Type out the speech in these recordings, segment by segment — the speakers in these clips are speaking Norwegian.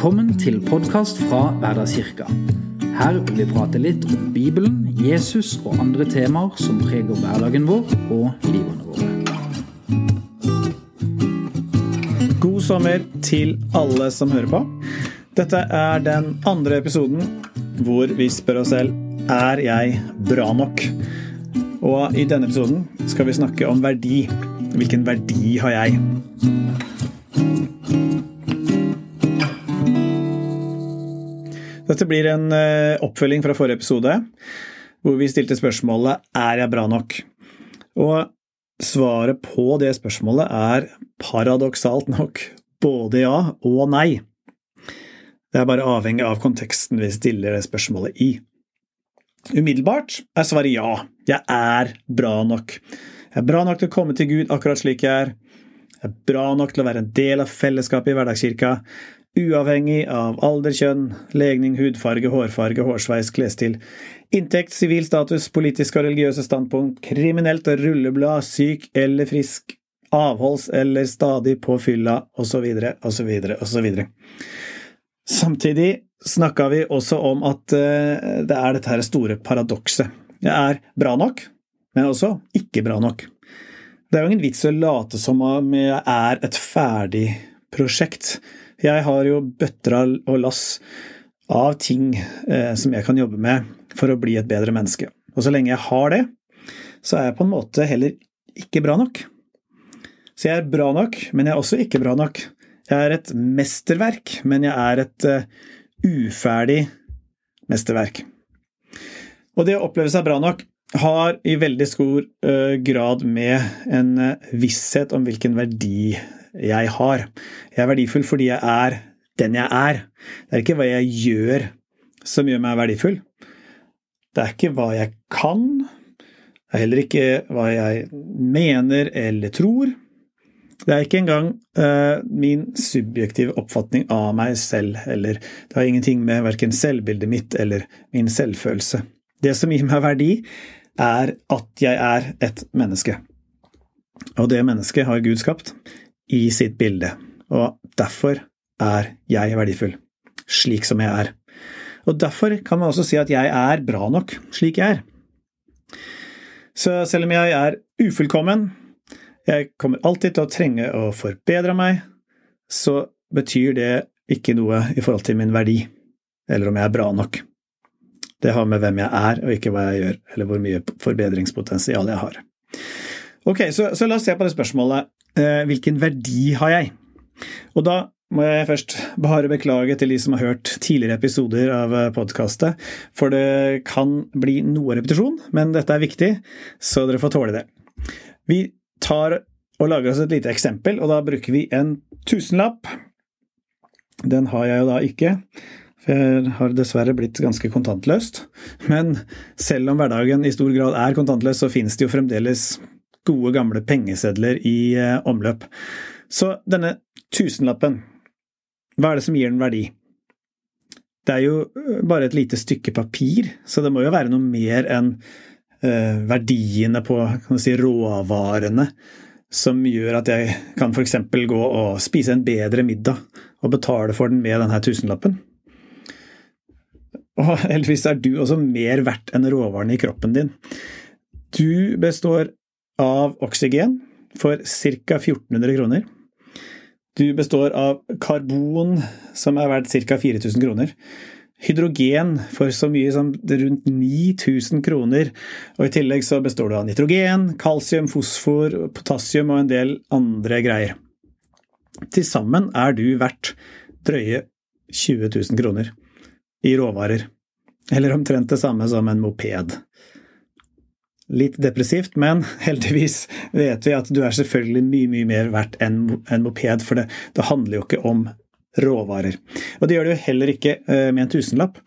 Velkommen til podkast fra Hverdagskirka. Her vil vi prate litt om Bibelen, Jesus og andre temaer som preger hverdagen vår og livene våre. God sommer til alle som hører på. Dette er den andre episoden hvor vi spør oss selv er jeg bra nok. Og i denne episoden skal vi snakke om verdi. Hvilken verdi har jeg? Dette blir en eh, oppfølging fra forrige episode, hvor vi stilte spørsmålet er jeg bra nok? Og svaret på det spørsmålet er paradoksalt nok både ja og nei. Det er bare avhengig av konteksten vi stiller det spørsmålet i. Umiddelbart er svaret ja. Jeg er bra nok. Jeg er bra nok til å komme til Gud akkurat slik jeg er. Jeg er bra nok til å være en del av fellesskapet i hverdagskirka, uavhengig av alder, kjønn, legning, hudfarge, hårfarge, hårsveis, klesstil, inntekt, sivil status, politiske og religiøse standpunkt, kriminelt rulleblad, syk eller frisk, avholds eller stadig på fylla, osv., osv., osv. Samtidig snakka vi også om at eh, det er dette her store paradokset. Jeg er bra nok, men også ikke bra nok. Det er jo ingen vits å late som om jeg er et ferdig prosjekt. Jeg har jo bøtter og lass av ting eh, som jeg kan jobbe med for å bli et bedre menneske. Og så lenge jeg har det, så er jeg på en måte heller ikke bra nok. Så jeg er bra nok, men jeg er også ikke bra nok. Jeg er et mesterverk, men jeg er et uh, uferdig mesterverk. Og det å oppleve seg bra nok har i veldig stor uh, grad med en uh, visshet om hvilken verdi jeg har. Jeg er verdifull fordi jeg er den jeg er. Det er ikke hva jeg gjør som gjør meg verdifull. Det er ikke hva jeg kan. Det er heller ikke hva jeg mener eller tror. Det er ikke engang uh, min subjektive oppfatning av meg selv, eller det har ingenting med verken selvbildet mitt eller min selvfølelse. Det som gir meg verdi, er at jeg er et menneske. Og det mennesket har Gud skapt i sitt bilde, og derfor er jeg verdifull, slik som jeg er. Og derfor kan man også si at jeg er bra nok slik jeg er. Så selv om jeg er ufullkommen, jeg kommer alltid til å trenge å forbedre meg, så betyr det ikke noe i forhold til min verdi, eller om jeg er bra nok. Det har med hvem jeg er, og ikke hva jeg gjør, eller hvor mye forbedringspotensial jeg har. Ok, så, så la oss se på det spørsmålet hvilken verdi har jeg? Og da må jeg først bare beklage til de som har hørt tidligere episoder av eh, podkastet, for det kan bli noe repetisjon, men dette er viktig, så dere får tåle det. Vi tar og lager oss et lite eksempel, og da bruker vi en tusenlapp. Den har jeg jo da ikke, for jeg har dessverre blitt ganske kontantløst. Men selv om hverdagen i stor grad er kontantløs, så finnes det jo fremdeles gode, gamle pengesedler i eh, omløp. Så denne tusenlappen, hva er det som gir den verdi? Det er jo eh, bare et lite stykke papir, så det må jo være noe mer enn eh, verdiene på si, råvarene som gjør at jeg kan f.eks. gå og spise en bedre middag og betale for den med denne tusenlappen. Og heldigvis er du også mer verdt enn råvarene i kroppen din. Du består av oksygen for ca. 1400 kroner. Du består av karbon, som er verdt ca. 4000 kroner. Hydrogen for så mye som rundt 9000 kroner. Og i tillegg så består du av nitrogen, kalsium, fosfor, potassium og en del andre greier. Til sammen er du verdt drøye 20 000 kroner i råvarer. Eller omtrent det samme som en moped. Litt depressivt, men heldigvis vet vi at du er selvfølgelig mye, mye mer verdt enn en moped, for det, det, handler jo ikke om råvarer. Og det gjør det jo heller ikke eh, med en tusenlapp.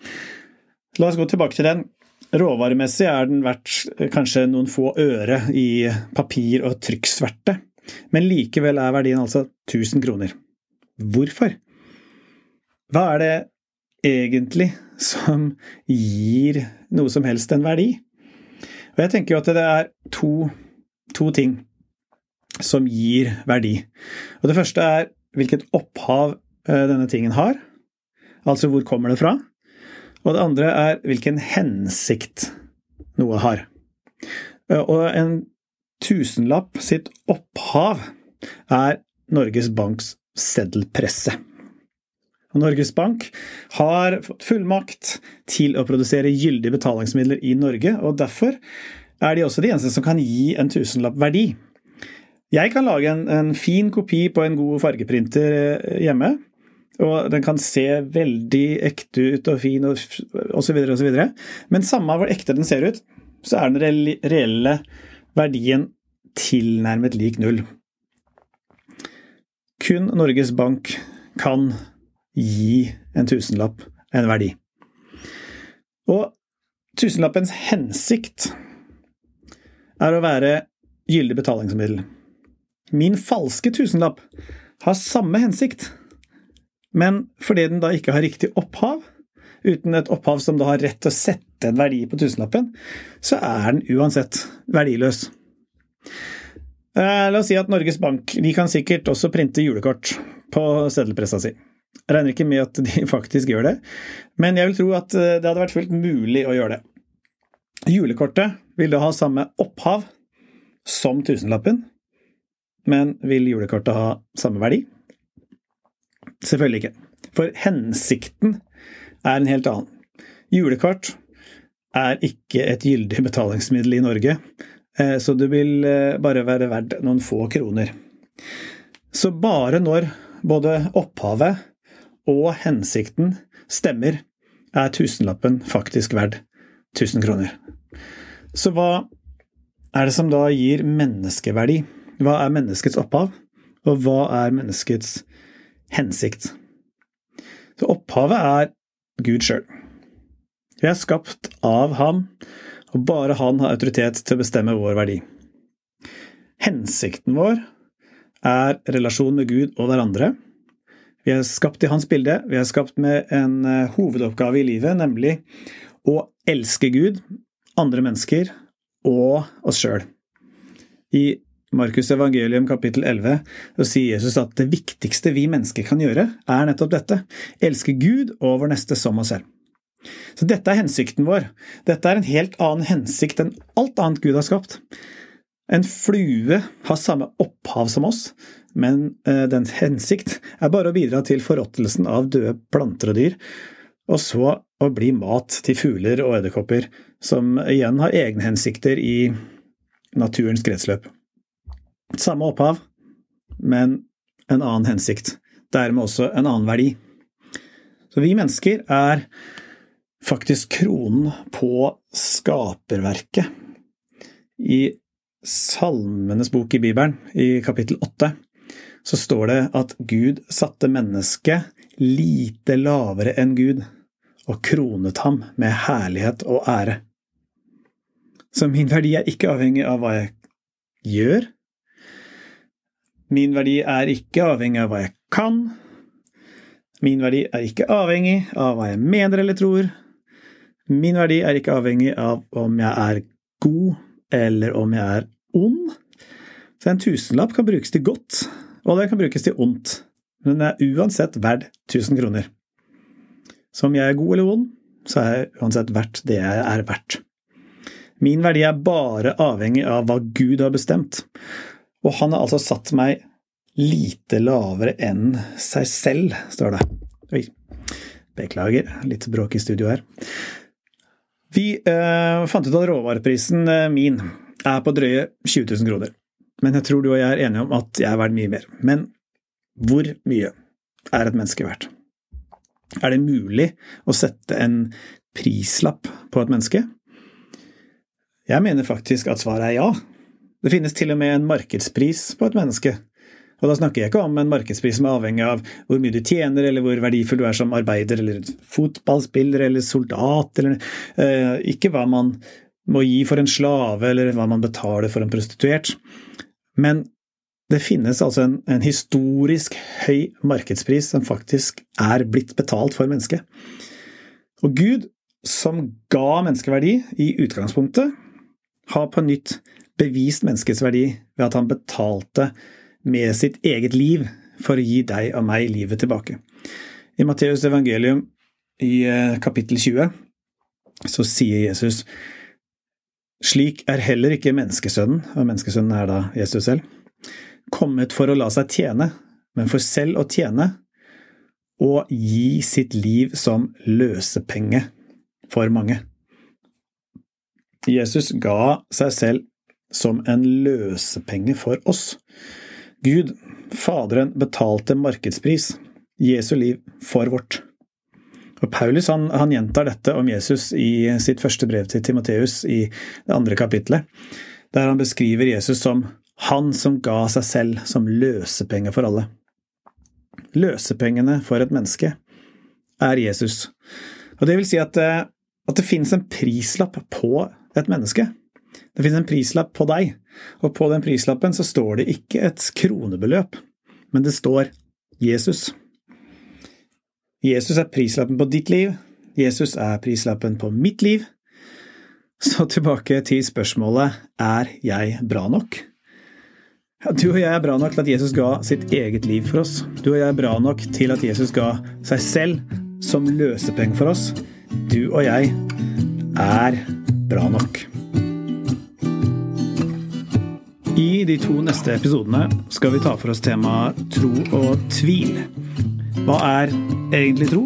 La oss gå tilbake til den. Råvaremessig er den verdt eh, kanskje noen få øre i papir- og trykksverte, men likevel er verdien altså 1000 kroner. Hvorfor? Hva er det egentlig som gir noe som helst en verdi? Og jeg tenker jo at det er to, to ting som gir verdi. Og det første er hvilket opphav eh, denne tingen har. altså hvor kommer det fra? Og det andre er hvilken hensikt noe har. Og en tusenlapp sitt opphav er Norges Banks seddelpresse. Norges Bank har fått fullmakt til å produsere gyldige betalingsmidler i Norge, og derfor er de også de eneste som kan gi en tusenlapp verdi. Jeg kan lage en, en fin kopi på en god fargeprinter eh, hjemme, og den kan se veldig ekte ut og fin og osv., osv. Men samme hvor ekte den ser ut, så er den reelle verdien tilnærmet lik null. Kun Norges Bank kan gi en tusenlapp en verdi. Og tusenlappens hensikt er å være gyldig betalingsmiddel. Min falske tusenlapp har samme hensikt, men fordi den da ikke har riktig opphav, uten et opphav som da har rett til å sette en verdi på tusenlappen, så er den uansett verdiløs. Eh, la oss si at Norges Bank de kan sikkert også printe julekort på seddelpressa si. Jeg regner ikke med at de faktisk gjør det, men jeg vil tro at eh, det hadde vært fullt mulig å gjøre det. Julekortet vil da ha samme opphav som tusenlappen, men vil julekortet ha samme verdi? Selvfølgelig ikke. For hensikten er en helt annen. Julekort er ikke et gyldig betalingsmiddel i Norge, eh, så det vil eh, bare være verdt noen få kroner. Så bare når både opphavet og hensikten stemmer, er tusenlappen faktisk verdt 1000 kroner. Så hva er det som da gir menneskeverdi? Hva er menneskets opphav, og hva er menneskets hensikt? Så opphavet er Gud sjøl. Vi er skapt av ham, og bare han har autoritet til å bestemme vår verdi. Hensikten vår er relasjon med Gud og hverandre. Vi er skapt i hans bilde. Vi er skapt med en eh, hovedoppgave i livet, nemlig å elske Gud, andre mennesker og oss sjøl. I Markus evangelium kapittel 11 så sier Jesus at det viktigste vi mennesker kan gjøre, er nettopp dette – elske Gud og vår neste som oss selv. Så dette er hensikten vår. Dette er en helt annen hensikt enn alt annet Gud har skapt. En flue har samme opphav som oss, men eh, dens hensikt er bare å bidra til forråttelsen av døde planter og dyr, og så å bli mat til fugler og edderkopper, som igjen har egne hensikter i naturens kretsløp. Samme opphav, men en annen hensikt. Dermed også en annen verdi. Så vi mennesker er faktisk kronen på skaperverket. I Salmenes bok i Bibelen, i kapittel åtte, så står det at Gud satte mennesket lite lavere enn Gud og kronet ham med herlighet og ære. Så min verdi er ikke avhengig av hva jeg gjør, Min verdi er ikke avhengig av hva jeg kan. Min verdi er ikke avhengig av hva jeg mener eller tror. Min verdi er ikke avhengig av om jeg er god eller om jeg er ond. Så en tusenlapp kan brukes til godt, og den kan brukes til ondt. Men den er uansett verdt 1000 kroner. Så om jeg er god eller ond, så er jeg uansett verdt det jeg er verdt. Min verdi er bare avhengig av hva Gud har bestemt, og han har altså satt meg lite lavere enn seg selv, står det. Oi, beklager, litt bråk i studio her. Vi øh, fant ut at råvareprisen øh, min er på drøye 20 000 kroner. Men jeg tror du og jeg er enige om at jeg er verdt mye mer. Men hvor mye er et menneske verdt? Er det mulig å sette en prislapp på et menneske? Jeg mener faktisk at svaret er ja. Det finnes til og med en markedspris på et menneske. Og da snakker jeg ikke om en markedspris som er avhengig av hvor mye du tjener, eller hvor verdifull du er som arbeider, eller fotballspiller, eller soldat, eller eh, Ikke hva man må gi for en slave, eller hva man betaler for en prostituert. Men det finnes altså en, en historisk høy markedspris som faktisk er blitt betalt for mennesket. Og Gud, som ga menneskeverdi i utgangspunktet, har på nytt bevist menneskets verdi ved at han betalte med sitt eget liv for å gi deg og meg livet tilbake. I Matteus evangelium i eh, kapittel 20 så sier Jesus slik er heller ikke menneskesønnen, og menneskesønnen er da Jesus selv, kommet for å la seg tjene, men for selv å tjene og gi sitt liv som løsepenge for mange. Jesus ga seg selv som en løsepenge for oss. Gud, Faderen, betalte markedspris, Jesu liv, for vårt. Og Paulus han, han, gjentar dette om Jesus i sitt første brev til Timoteus i det andre kapitlet, der han beskriver Jesus som han som ga seg selv som løsepenge for alle. Løsepengene for et menneske er Jesus. Og det vil si at, eh, at det finnes en prislapp på et menneske. Det finnes en prislapp på deg, og på den prislappen så står det ikke et kronebeløp, men det står Jesus. Jesus er prislappen på ditt liv, Jesus er prislappen på mitt liv. Så tilbake til spørsmålet er jeg bra nok? Du og jeg er bra nok til at Jesus ga sitt eget liv for oss. Du og jeg er bra nok til at Jesus ga seg selv som løsepenge for oss. Du og jeg er bra nok. I de to neste episodene skal vi ta for oss temaet tro og tvil. Hva er egentlig tro?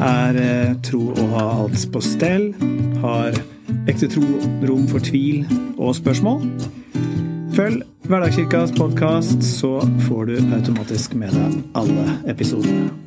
Er eh, tro å ha alt på stell? Har ekte tro rom for tvil og spørsmål? Følg Hverdagskirkas podkast, så får du automatisk med deg alle episodene.